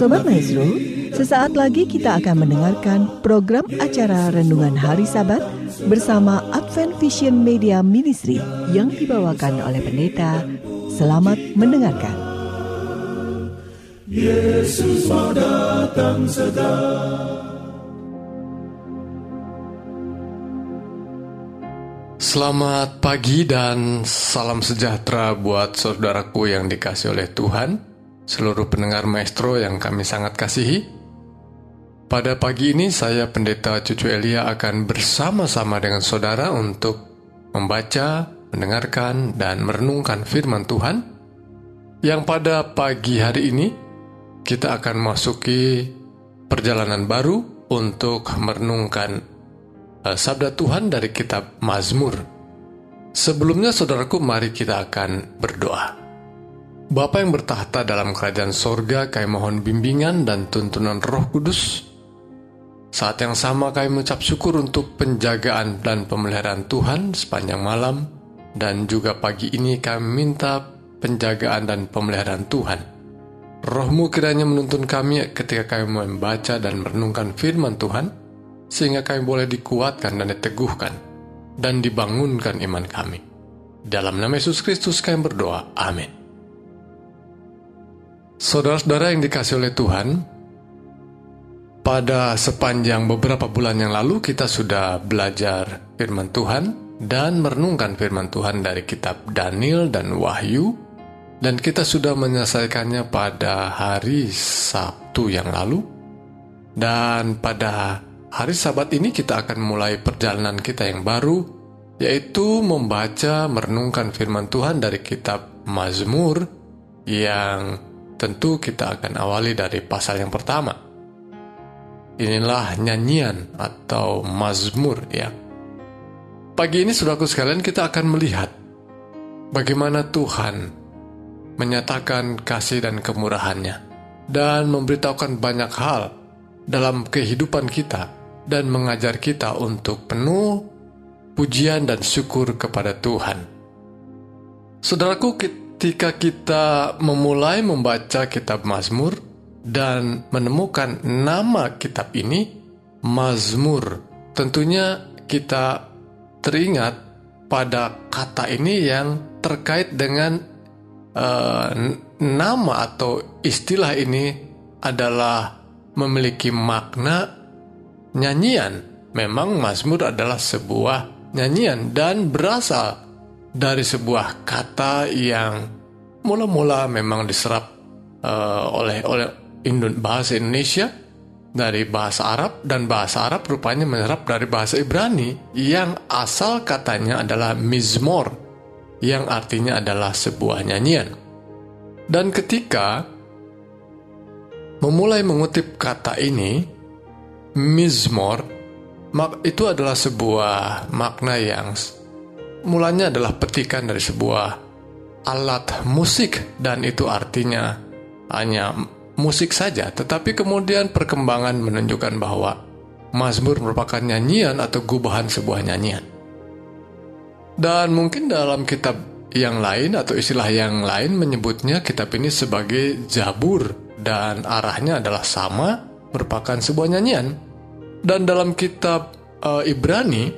Sobat Maestro, sesaat lagi kita akan mendengarkan program acara Renungan Hari Sabat bersama Advent Vision Media Ministry yang dibawakan oleh pendeta. Selamat mendengarkan. Yesus mau datang segera. Selamat pagi dan salam sejahtera buat saudaraku yang dikasih oleh Tuhan, seluruh pendengar maestro yang kami sangat kasihi. Pada pagi ini saya Pendeta Cucu Elia akan bersama-sama dengan saudara untuk membaca, mendengarkan, dan merenungkan firman Tuhan yang pada pagi hari ini kita akan masuki perjalanan baru untuk merenungkan Eh, sabda Tuhan dari kitab Mazmur. Sebelumnya saudaraku mari kita akan berdoa. Bapa yang bertahta dalam kerajaan sorga, kami mohon bimbingan dan tuntunan roh kudus. Saat yang sama kami mengucap syukur untuk penjagaan dan pemeliharaan Tuhan sepanjang malam, dan juga pagi ini kami minta penjagaan dan pemeliharaan Tuhan. Rohmu kiranya menuntun kami ketika kami membaca dan merenungkan firman Tuhan, sehingga kami boleh dikuatkan dan diteguhkan, dan dibangunkan iman kami. Dalam nama Yesus Kristus kami berdoa. Amin. Saudara-saudara yang dikasih oleh Tuhan, pada sepanjang beberapa bulan yang lalu kita sudah belajar firman Tuhan dan merenungkan firman Tuhan dari kitab Daniel dan Wahyu. Dan kita sudah menyelesaikannya pada hari Sabtu yang lalu. Dan pada Hari Sabat ini kita akan mulai perjalanan kita yang baru, yaitu membaca merenungkan firman Tuhan dari kitab Mazmur yang tentu kita akan awali dari pasal yang pertama. Inilah nyanyian atau Mazmur ya. Pagi ini saudaraku sekalian kita akan melihat bagaimana Tuhan menyatakan kasih dan kemurahannya dan memberitahukan banyak hal dalam kehidupan kita dan mengajar kita untuk penuh pujian dan syukur kepada Tuhan. Saudaraku, ketika kita memulai membaca kitab Mazmur dan menemukan nama kitab ini, Mazmur, tentunya kita teringat pada kata ini yang terkait dengan uh, nama atau istilah ini adalah memiliki makna nyanyian. Memang Mazmur adalah sebuah nyanyian dan berasal dari sebuah kata yang mula-mula memang diserap uh, oleh oleh bahasa Indonesia dari bahasa Arab dan bahasa Arab rupanya menyerap dari bahasa Ibrani yang asal katanya adalah mizmor yang artinya adalah sebuah nyanyian. Dan ketika memulai mengutip kata ini, Mizmor itu adalah sebuah makna yang mulanya adalah petikan dari sebuah alat musik dan itu artinya hanya musik saja tetapi kemudian perkembangan menunjukkan bahwa Mazmur merupakan nyanyian atau gubahan sebuah nyanyian dan mungkin dalam kitab yang lain atau istilah yang lain menyebutnya kitab ini sebagai Zabur dan arahnya adalah sama merupakan sebuah nyanyian. Dan dalam kitab uh, Ibrani,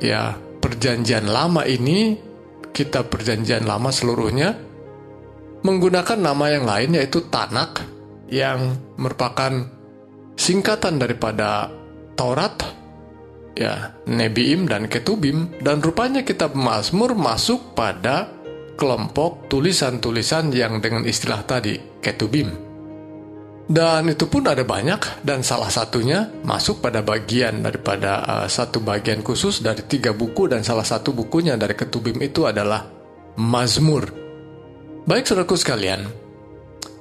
ya perjanjian lama ini, kitab perjanjian lama seluruhnya, menggunakan nama yang lain yaitu Tanak, yang merupakan singkatan daripada Taurat, ya Nebiim dan Ketubim, dan rupanya kitab Mazmur masuk pada kelompok tulisan-tulisan yang dengan istilah tadi, Ketubim. Dan itu pun ada banyak dan salah satunya masuk pada bagian daripada uh, satu bagian khusus dari tiga buku dan salah satu bukunya dari ketubim itu adalah Mazmur. Baik saudaraku sekalian,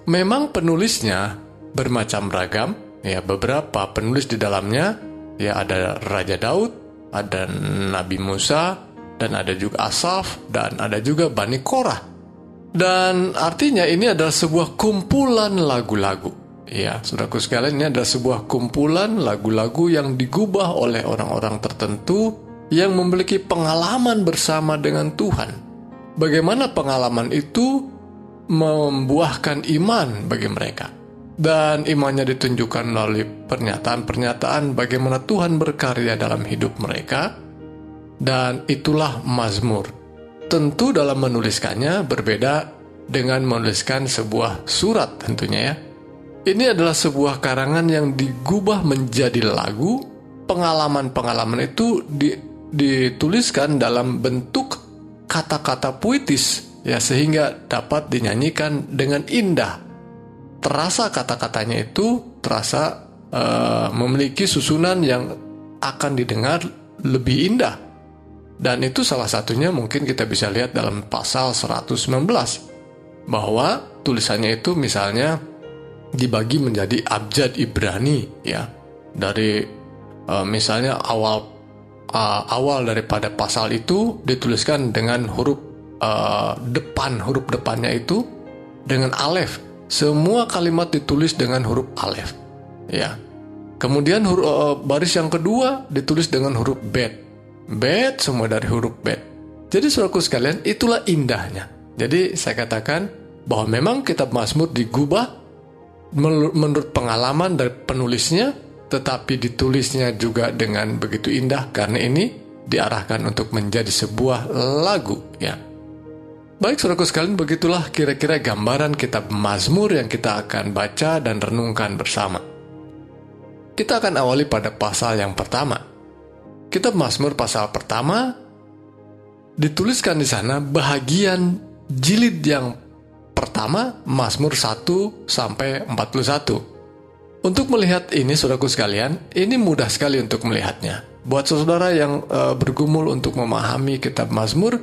memang penulisnya bermacam ragam, ya beberapa penulis di dalamnya ya ada Raja Daud, ada Nabi Musa, dan ada juga Asaf, dan ada juga Bani Korah. Dan artinya ini adalah sebuah kumpulan lagu-lagu Ya, saudaraku sekalian, ini adalah sebuah kumpulan lagu-lagu yang digubah oleh orang-orang tertentu yang memiliki pengalaman bersama dengan Tuhan. Bagaimana pengalaman itu membuahkan iman bagi mereka. Dan imannya ditunjukkan melalui pernyataan-pernyataan bagaimana Tuhan berkarya dalam hidup mereka. Dan itulah Mazmur. Tentu dalam menuliskannya berbeda dengan menuliskan sebuah surat tentunya ya. Ini adalah sebuah karangan yang digubah menjadi lagu. Pengalaman-pengalaman itu di, dituliskan dalam bentuk kata-kata puitis ya sehingga dapat dinyanyikan dengan indah. Terasa kata-katanya itu terasa uh, memiliki susunan yang akan didengar lebih indah. Dan itu salah satunya mungkin kita bisa lihat dalam pasal 119 bahwa tulisannya itu misalnya dibagi menjadi abjad Ibrani ya. Dari uh, misalnya awal uh, awal daripada pasal itu dituliskan dengan huruf uh, depan huruf depannya itu dengan alef. Semua kalimat ditulis dengan huruf alef ya. Kemudian huruf, uh, baris yang kedua ditulis dengan huruf bet. Bet semua dari huruf bet. Jadi saudaraku sekalian itulah indahnya. Jadi saya katakan bahwa memang kitab Mazmur digubah menurut pengalaman dari penulisnya, tetapi ditulisnya juga dengan begitu indah karena ini diarahkan untuk menjadi sebuah lagu ya. Baik saudaraku sekalian, begitulah kira-kira gambaran kitab Mazmur yang kita akan baca dan renungkan bersama. Kita akan awali pada pasal yang pertama. Kitab Mazmur pasal pertama dituliskan di sana bahagian jilid yang pertama Mazmur 1 sampai 41. Untuk melihat ini saudaraku sekalian, ini mudah sekali untuk melihatnya. Buat saudara yang uh, bergumul untuk memahami kitab Mazmur,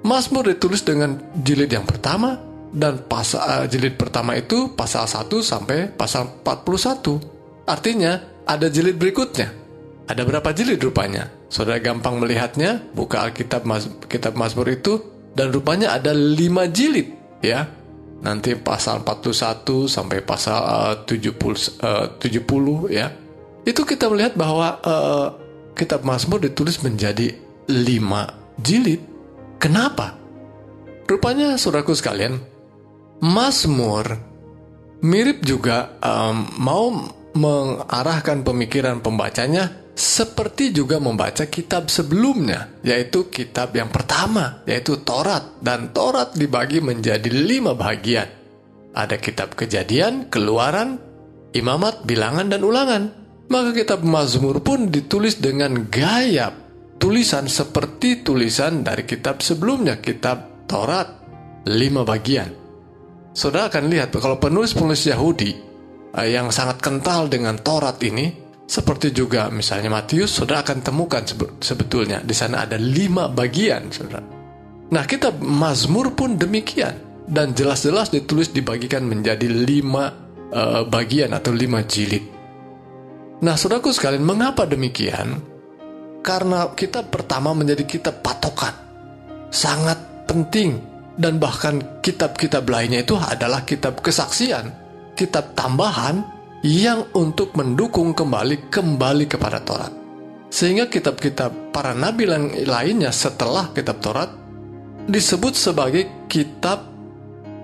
Mazmur ditulis dengan jilid yang pertama dan pasal uh, jilid pertama itu pasal 1 sampai pasal 41. Artinya ada jilid berikutnya. Ada berapa jilid rupanya? Saudara gampang melihatnya, buka Alkitab Mas, kitab Mazmur itu dan rupanya ada 5 jilid ya nanti pasal 41 sampai pasal uh, 70 uh, 70 ya. Itu kita melihat bahwa uh, kitab Mazmur ditulis menjadi 5 jilid. Kenapa? Rupanya saudaraku sekalian, Mazmur mirip juga um, mau mengarahkan pemikiran pembacanya seperti juga membaca kitab sebelumnya, yaitu kitab yang pertama, yaitu Torat. Dan Torat dibagi menjadi lima bagian. Ada kitab kejadian, keluaran, imamat, bilangan, dan ulangan. Maka kitab Mazmur pun ditulis dengan gaya tulisan seperti tulisan dari kitab sebelumnya, kitab Torat, lima bagian. Saudara akan lihat kalau penulis-penulis Yahudi eh, yang sangat kental dengan Torat ini, seperti juga misalnya Matius, saudara akan temukan sebetulnya di sana ada lima bagian, saudara. Nah, kita Mazmur pun demikian dan jelas-jelas ditulis dibagikan menjadi lima uh, bagian atau lima jilid. Nah, saudaraku sekalian, mengapa demikian? Karena kita pertama menjadi kitab patokan, sangat penting dan bahkan kitab-kitab lainnya itu adalah kitab kesaksian, kitab tambahan yang untuk mendukung kembali kembali kepada Taurat. Sehingga kitab-kitab para nabi lainnya setelah kitab Taurat disebut sebagai kitab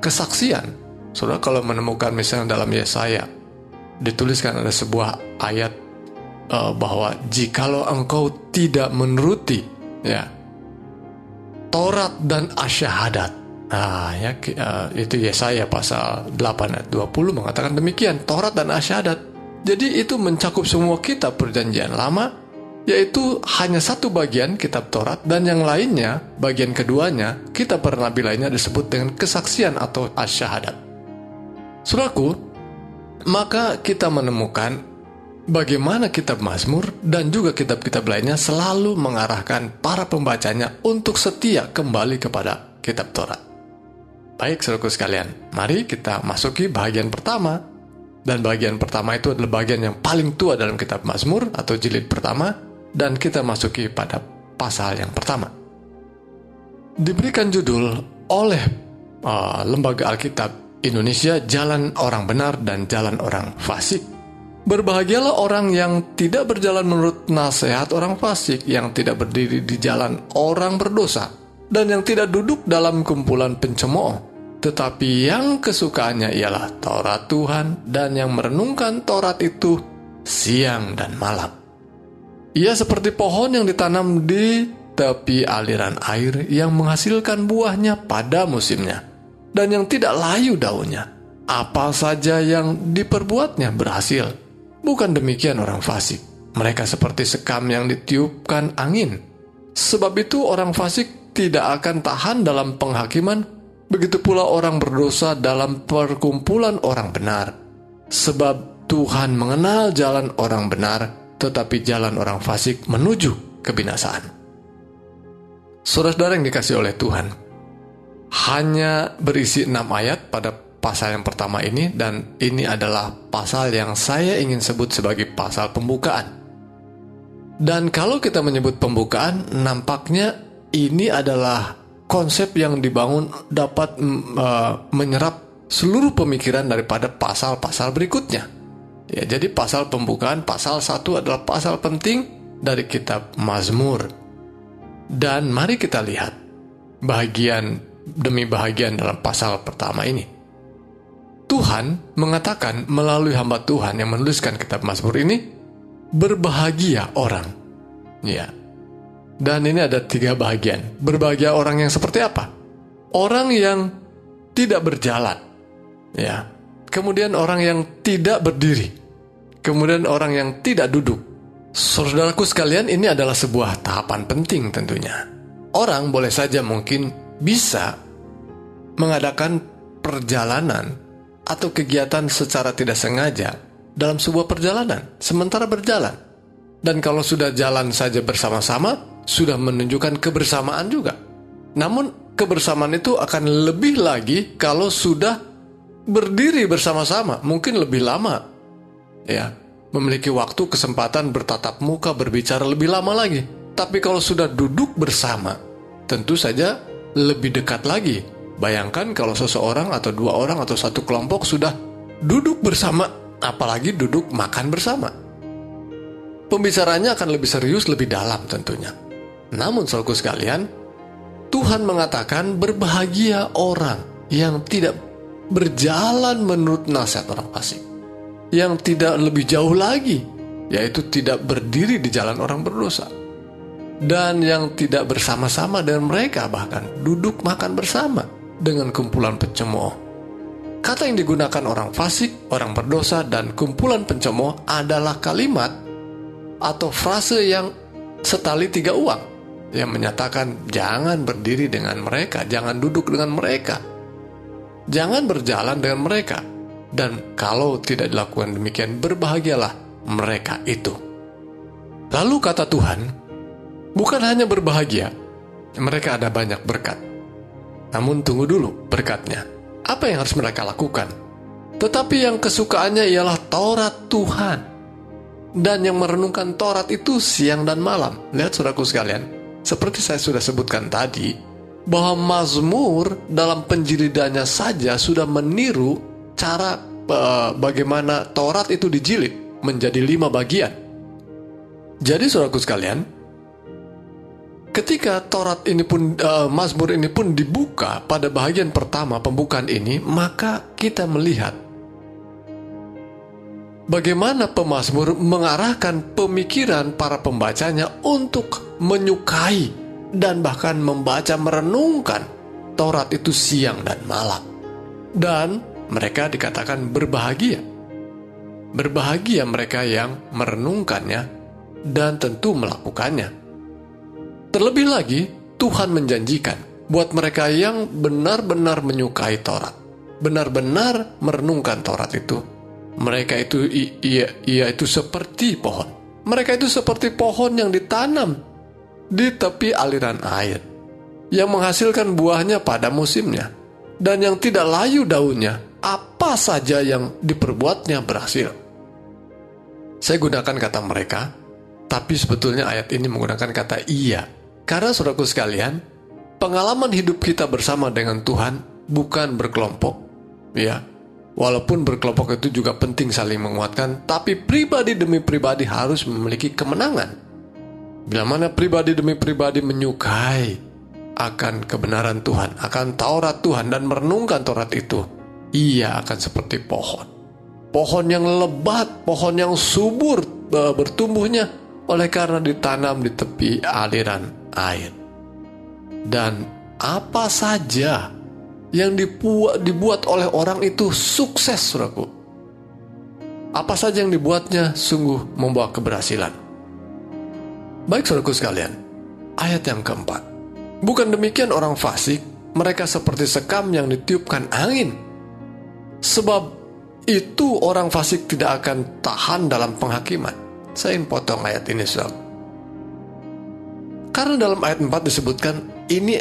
kesaksian. Saudara kalau menemukan misalnya dalam Yesaya dituliskan ada sebuah ayat uh, bahwa jikalau engkau tidak menuruti ya Taurat dan asyahadat Nah, ya uh, itu Yesaya pasal 8 ayat 20 mengatakan demikian, Taurat dan Asyadat. Jadi itu mencakup semua kitab perjanjian lama, yaitu hanya satu bagian kitab Taurat dan yang lainnya, bagian keduanya, kitab para nabi lainnya disebut dengan kesaksian atau Asyahadat. Suraku, maka kita menemukan bagaimana kitab Mazmur dan juga kitab-kitab lainnya selalu mengarahkan para pembacanya untuk setia kembali kepada kitab Taurat. Baik, saudaraku sekalian, mari kita masuki bagian pertama. Dan bagian pertama itu adalah bagian yang paling tua dalam kitab Mazmur atau jilid pertama. Dan kita masuki pada pasal yang pertama. Diberikan judul oleh uh, Lembaga Alkitab Indonesia Jalan Orang Benar dan Jalan Orang Fasik. Berbahagialah orang yang tidak berjalan menurut nasihat orang fasik, yang tidak berdiri di jalan orang berdosa, dan yang tidak duduk dalam kumpulan pencemooh, tetapi yang kesukaannya ialah Taurat Tuhan dan yang merenungkan Taurat itu siang dan malam. Ia seperti pohon yang ditanam di tepi aliran air yang menghasilkan buahnya pada musimnya dan yang tidak layu daunnya. Apa saja yang diperbuatnya berhasil. Bukan demikian orang fasik. Mereka seperti sekam yang ditiupkan angin. Sebab itu orang fasik tidak akan tahan dalam penghakiman Begitu pula orang berdosa dalam perkumpulan orang benar. Sebab Tuhan mengenal jalan orang benar, tetapi jalan orang fasik menuju kebinasaan. Saudara-saudara yang dikasih oleh Tuhan, hanya berisi enam ayat pada pasal yang pertama ini dan ini adalah pasal yang saya ingin sebut sebagai pasal pembukaan. Dan kalau kita menyebut pembukaan, nampaknya ini adalah konsep yang dibangun dapat uh, menyerap seluruh pemikiran daripada pasal-pasal berikutnya. Ya, jadi pasal pembukaan pasal satu adalah pasal penting dari kitab Mazmur. Dan mari kita lihat bahagian demi bahagian dalam pasal pertama ini. Tuhan mengatakan melalui hamba Tuhan yang menuliskan kitab Mazmur ini, berbahagia orang. Ya, dan ini ada tiga bagian. Berbahagia orang yang seperti apa? Orang yang tidak berjalan. Ya. Kemudian orang yang tidak berdiri. Kemudian orang yang tidak duduk. Saudaraku sekalian, ini adalah sebuah tahapan penting tentunya. Orang boleh saja mungkin bisa mengadakan perjalanan atau kegiatan secara tidak sengaja dalam sebuah perjalanan, sementara berjalan. Dan kalau sudah jalan saja bersama-sama, sudah menunjukkan kebersamaan juga. Namun kebersamaan itu akan lebih lagi kalau sudah berdiri bersama-sama, mungkin lebih lama. Ya, memiliki waktu kesempatan bertatap muka berbicara lebih lama lagi. Tapi kalau sudah duduk bersama, tentu saja lebih dekat lagi. Bayangkan kalau seseorang atau dua orang atau satu kelompok sudah duduk bersama, apalagi duduk makan bersama. Pembicaranya akan lebih serius, lebih dalam tentunya. Namun saudaraku sekalian, Tuhan mengatakan berbahagia orang yang tidak berjalan menurut nasihat orang fasik. Yang tidak lebih jauh lagi, yaitu tidak berdiri di jalan orang berdosa. Dan yang tidak bersama-sama dengan mereka bahkan duduk makan bersama dengan kumpulan pencemooh. Kata yang digunakan orang fasik, orang berdosa, dan kumpulan pencemooh adalah kalimat atau frase yang setali tiga uang yang menyatakan jangan berdiri dengan mereka, jangan duduk dengan mereka, jangan berjalan dengan mereka, dan kalau tidak dilakukan demikian, berbahagialah mereka itu. Lalu kata Tuhan, bukan hanya berbahagia, mereka ada banyak berkat. Namun tunggu dulu berkatnya. Apa yang harus mereka lakukan? Tetapi yang kesukaannya ialah Taurat Tuhan. Dan yang merenungkan Taurat itu siang dan malam. Lihat saudaraku sekalian, seperti saya sudah sebutkan tadi, bahwa Mazmur dalam penjilidannya saja sudah meniru cara uh, bagaimana Taurat itu dijilid menjadi lima bagian. Jadi saudaraku sekalian, ketika Taurat ini pun uh, Mazmur ini pun dibuka pada bagian pertama pembukaan ini, maka kita melihat bagaimana pemazmur mengarahkan pemikiran para pembacanya untuk menyukai dan bahkan membaca merenungkan Taurat itu siang dan malam. Dan mereka dikatakan berbahagia. Berbahagia mereka yang merenungkannya dan tentu melakukannya. Terlebih lagi, Tuhan menjanjikan buat mereka yang benar-benar menyukai Taurat, benar-benar merenungkan Taurat itu, mereka itu ia, ia itu seperti pohon. Mereka itu seperti pohon yang ditanam di tepi aliran air, yang menghasilkan buahnya pada musimnya, dan yang tidak layu daunnya, apa saja yang diperbuatnya berhasil. Saya gunakan kata mereka, tapi sebetulnya ayat ini menggunakan kata iya. Karena saudaraku sekalian, pengalaman hidup kita bersama dengan Tuhan bukan berkelompok, ya, Walaupun berkelompok itu juga penting saling menguatkan, tapi pribadi demi pribadi harus memiliki kemenangan. Bila mana pribadi demi pribadi menyukai akan kebenaran Tuhan, akan Taurat Tuhan dan merenungkan Taurat itu, ia akan seperti pohon. Pohon yang lebat, pohon yang subur e, bertumbuhnya oleh karena ditanam di tepi aliran air. Dan apa saja yang dibuat, dibuat oleh orang itu sukses, suraku. Apa saja yang dibuatnya sungguh membawa keberhasilan. Baik saudaraku sekalian, ayat yang keempat. Bukan demikian orang fasik, mereka seperti sekam yang ditiupkan angin. Sebab itu orang fasik tidak akan tahan dalam penghakiman. Saya ingin potong ayat ini, saudara. Karena dalam ayat 4 disebutkan, ini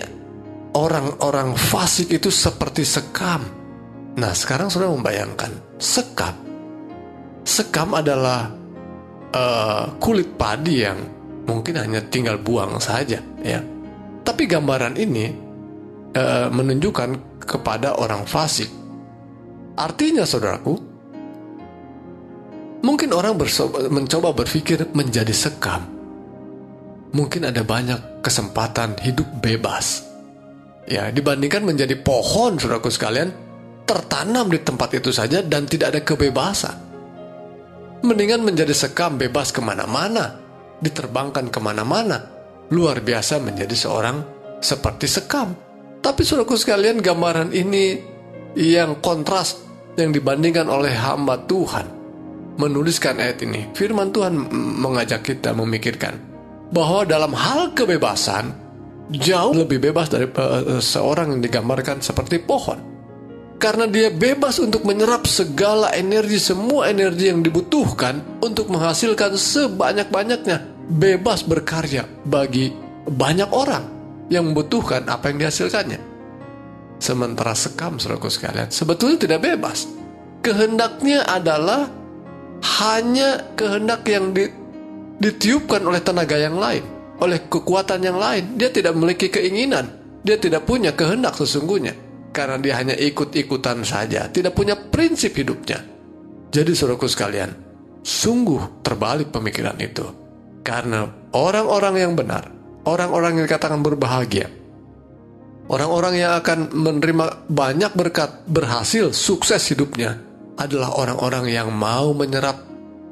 orang-orang fasik itu seperti sekam. Nah, sekarang sudah membayangkan sekam. Sekam adalah uh, kulit padi yang mungkin hanya tinggal buang saja, ya. Tapi gambaran ini uh, menunjukkan kepada orang fasik. Artinya, saudaraku, mungkin orang mencoba berpikir menjadi sekam. Mungkin ada banyak kesempatan hidup bebas Ya, dibandingkan menjadi pohon, saudaraku sekalian, tertanam di tempat itu saja dan tidak ada kebebasan. Mendingan menjadi sekam bebas ke mana-mana, diterbangkan ke mana-mana. Luar biasa menjadi seorang seperti sekam. Tapi saudaraku sekalian, gambaran ini yang kontras yang dibandingkan oleh hamba Tuhan menuliskan ayat ini. Firman Tuhan mengajak kita memikirkan bahwa dalam hal kebebasan, jauh lebih bebas dari uh, seorang yang digambarkan seperti pohon. Karena dia bebas untuk menyerap segala energi, semua energi yang dibutuhkan untuk menghasilkan sebanyak-banyaknya. Bebas berkarya bagi banyak orang yang membutuhkan apa yang dihasilkannya. Sementara sekam, saudaraku sekalian, sebetulnya tidak bebas. Kehendaknya adalah hanya kehendak yang ditiupkan oleh tenaga yang lain oleh kekuatan yang lain. Dia tidak memiliki keinginan. Dia tidak punya kehendak sesungguhnya. Karena dia hanya ikut-ikutan saja. Tidak punya prinsip hidupnya. Jadi saudaraku sekalian, sungguh terbalik pemikiran itu. Karena orang-orang yang benar, orang-orang yang dikatakan berbahagia, orang-orang yang akan menerima banyak berkat, berhasil, sukses hidupnya, adalah orang-orang yang mau menyerap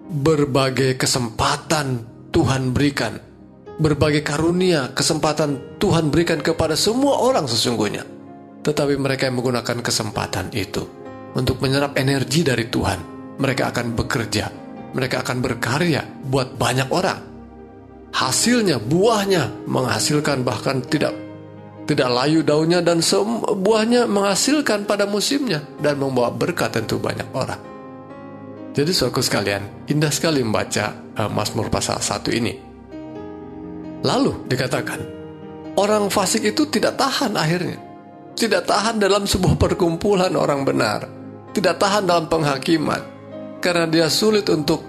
berbagai kesempatan Tuhan berikan berbagai karunia, kesempatan Tuhan berikan kepada semua orang sesungguhnya. Tetapi mereka yang menggunakan kesempatan itu untuk menyerap energi dari Tuhan, mereka akan bekerja, mereka akan berkarya buat banyak orang. Hasilnya, buahnya menghasilkan bahkan tidak tidak layu daunnya dan buahnya menghasilkan pada musimnya dan membawa berkat tentu banyak orang. Jadi suatu sekalian, indah sekali membaca uh, Mazmur pasal 1 ini. Lalu dikatakan, orang fasik itu tidak tahan akhirnya. Tidak tahan dalam sebuah perkumpulan orang benar. Tidak tahan dalam penghakiman. Karena dia sulit untuk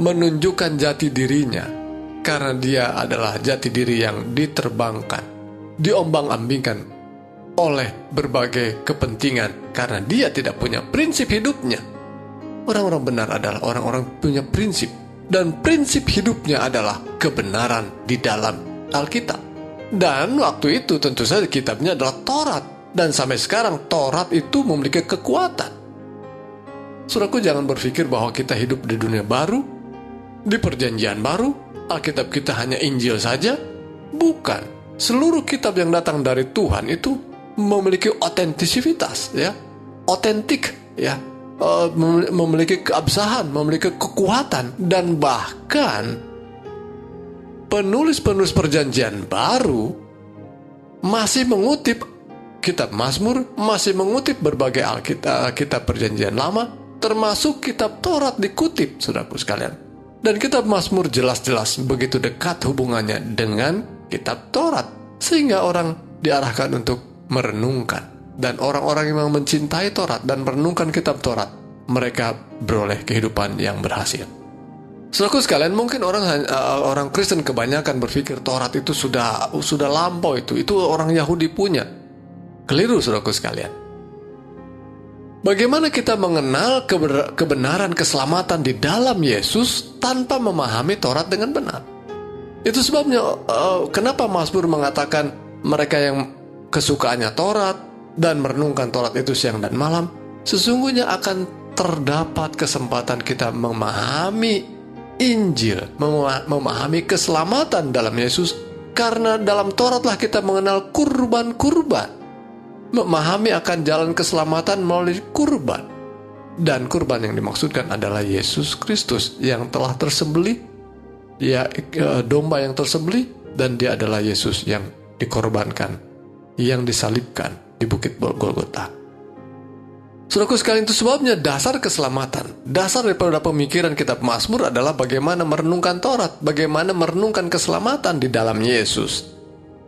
menunjukkan jati dirinya. Karena dia adalah jati diri yang diterbangkan, diombang-ambingkan oleh berbagai kepentingan karena dia tidak punya prinsip hidupnya. Orang-orang benar adalah orang-orang punya prinsip dan prinsip hidupnya adalah kebenaran di dalam Alkitab. Dan waktu itu tentu saja kitabnya adalah Taurat. Dan sampai sekarang Taurat itu memiliki kekuatan. Suraku jangan berpikir bahwa kita hidup di dunia baru, di perjanjian baru, Alkitab kita hanya Injil saja. Bukan. Seluruh kitab yang datang dari Tuhan itu memiliki otentisitas, ya. Otentik, ya uh, memiliki keabsahan, memiliki kekuatan, dan bahkan penulis-penulis perjanjian baru masih mengutip kitab Mazmur, masih mengutip berbagai Alkitab kitab perjanjian lama, termasuk kitab Taurat dikutip, saudaraku sekalian. Dan kitab Mazmur jelas-jelas begitu dekat hubungannya dengan kitab Taurat, sehingga orang diarahkan untuk merenungkan dan orang-orang yang mencintai Taurat dan merenungkan kitab Taurat, mereka beroleh kehidupan yang berhasil. Saudaraku sekalian, mungkin orang uh, orang Kristen kebanyakan berpikir Taurat itu sudah sudah lampau itu, itu orang Yahudi punya. Keliru saudaraku sekalian. Bagaimana kita mengenal kebenaran keselamatan di dalam Yesus tanpa memahami Taurat dengan benar? Itu sebabnya uh, kenapa Mazmur mengatakan mereka yang kesukaannya Taurat dan merenungkan Taurat itu siang dan malam, sesungguhnya akan terdapat kesempatan kita memahami Injil, memahami keselamatan dalam Yesus, karena dalam Tauratlah kita mengenal kurban-kurban, memahami akan jalan keselamatan melalui kurban, dan kurban yang dimaksudkan adalah Yesus Kristus yang telah tersembelih, ya domba yang tersembelih, dan dia adalah Yesus yang dikorbankan, yang disalibkan di Bukit Golgota. Saudaraku sekalian itu sebabnya dasar keselamatan, dasar daripada pemikiran kitab Mazmur adalah bagaimana merenungkan Taurat, bagaimana merenungkan keselamatan di dalam Yesus.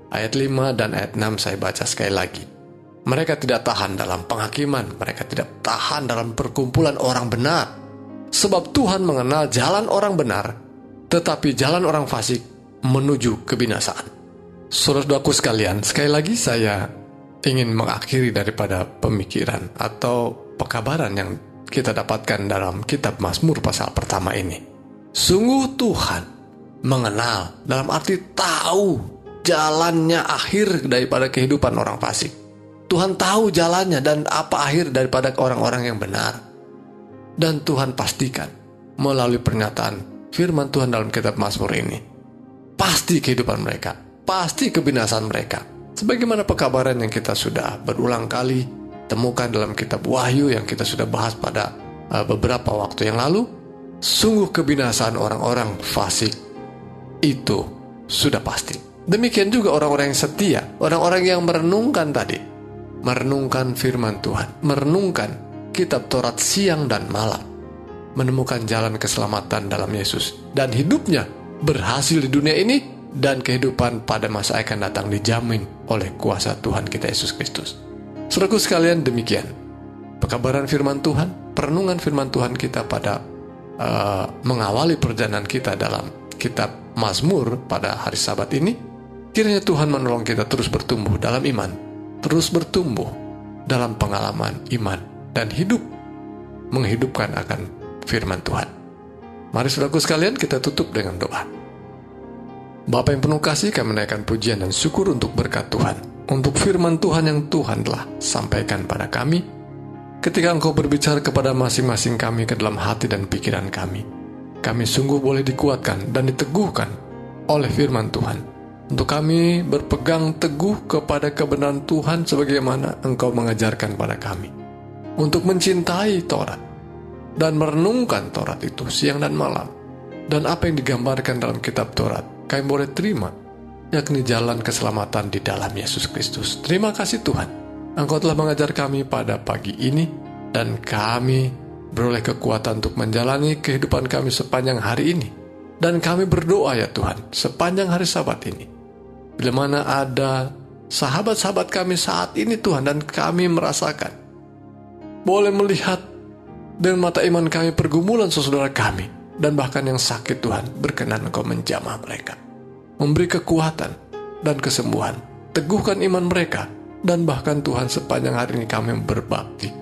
Ayat 5 dan ayat 6 saya baca sekali lagi. Mereka tidak tahan dalam penghakiman, mereka tidak tahan dalam perkumpulan orang benar. Sebab Tuhan mengenal jalan orang benar, tetapi jalan orang fasik menuju kebinasaan. Saudaraku sekalian, sekali lagi saya ingin mengakhiri daripada pemikiran atau pekabaran yang kita dapatkan dalam kitab Mazmur pasal pertama ini. Sungguh Tuhan mengenal dalam arti tahu jalannya akhir daripada kehidupan orang fasik. Tuhan tahu jalannya dan apa akhir daripada orang-orang yang benar. Dan Tuhan pastikan melalui pernyataan firman Tuhan dalam kitab Mazmur ini. Pasti kehidupan mereka, pasti kebinasan mereka, Sebagaimana pekabaran yang kita sudah berulang kali temukan dalam kitab Wahyu yang kita sudah bahas pada uh, beberapa waktu yang lalu, sungguh kebinasaan orang-orang fasik itu sudah pasti. Demikian juga orang-orang yang setia, orang-orang yang merenungkan tadi, merenungkan firman Tuhan, merenungkan kitab Taurat siang dan malam, menemukan jalan keselamatan dalam Yesus, dan hidupnya berhasil di dunia ini dan kehidupan pada masa akan datang dijamin oleh kuasa Tuhan kita Yesus Kristus. Saudaraku sekalian demikian. Pekabaran firman Tuhan, perenungan firman Tuhan kita pada uh, mengawali perjalanan kita dalam kitab Mazmur pada hari sabat ini, kiranya Tuhan menolong kita terus bertumbuh dalam iman, terus bertumbuh dalam pengalaman iman dan hidup menghidupkan akan firman Tuhan. Mari saudaraku sekalian kita tutup dengan doa. Bapa yang penuh kasih kami menaikkan pujian dan syukur untuk berkat Tuhan. Untuk firman Tuhan yang Tuhan telah sampaikan pada kami. Ketika engkau berbicara kepada masing-masing kami ke dalam hati dan pikiran kami. Kami sungguh boleh dikuatkan dan diteguhkan oleh firman Tuhan. Untuk kami berpegang teguh kepada kebenaran Tuhan sebagaimana engkau mengajarkan pada kami. Untuk mencintai Taurat dan merenungkan Taurat itu siang dan malam. Dan apa yang digambarkan dalam kitab Taurat kami boleh terima, yakni jalan keselamatan di dalam Yesus Kristus. Terima kasih Tuhan, Engkau telah mengajar kami pada pagi ini, dan kami beroleh kekuatan untuk menjalani kehidupan kami sepanjang hari ini. Dan kami berdoa ya Tuhan, sepanjang hari sabat ini. Bila mana ada sahabat-sahabat kami saat ini Tuhan, dan kami merasakan, boleh melihat dengan mata iman kami pergumulan saudara kami, dan bahkan yang sakit Tuhan berkenan Engkau menjamah mereka. Memberi kekuatan dan kesembuhan. Teguhkan iman mereka. Dan bahkan Tuhan sepanjang hari ini kami berbakti.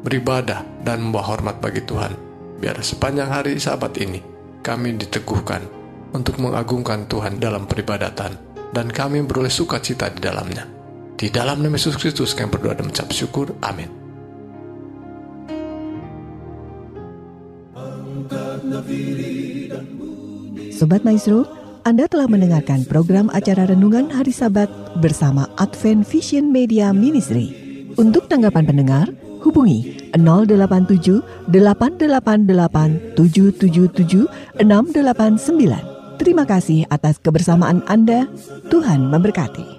Beribadah dan membawa hormat bagi Tuhan. Biar sepanjang hari sahabat ini kami diteguhkan untuk mengagungkan Tuhan dalam peribadatan. Dan kami beroleh sukacita di dalamnya. Di dalam nama Yesus Kristus kami berdoa dan mengucap syukur. Amin. Sobat Maestro, Anda telah mendengarkan program acara Renungan Hari Sabat bersama Advent Vision Media Ministry. Untuk tanggapan pendengar, hubungi 087 888 777 689. Terima kasih atas kebersamaan Anda. Tuhan memberkati.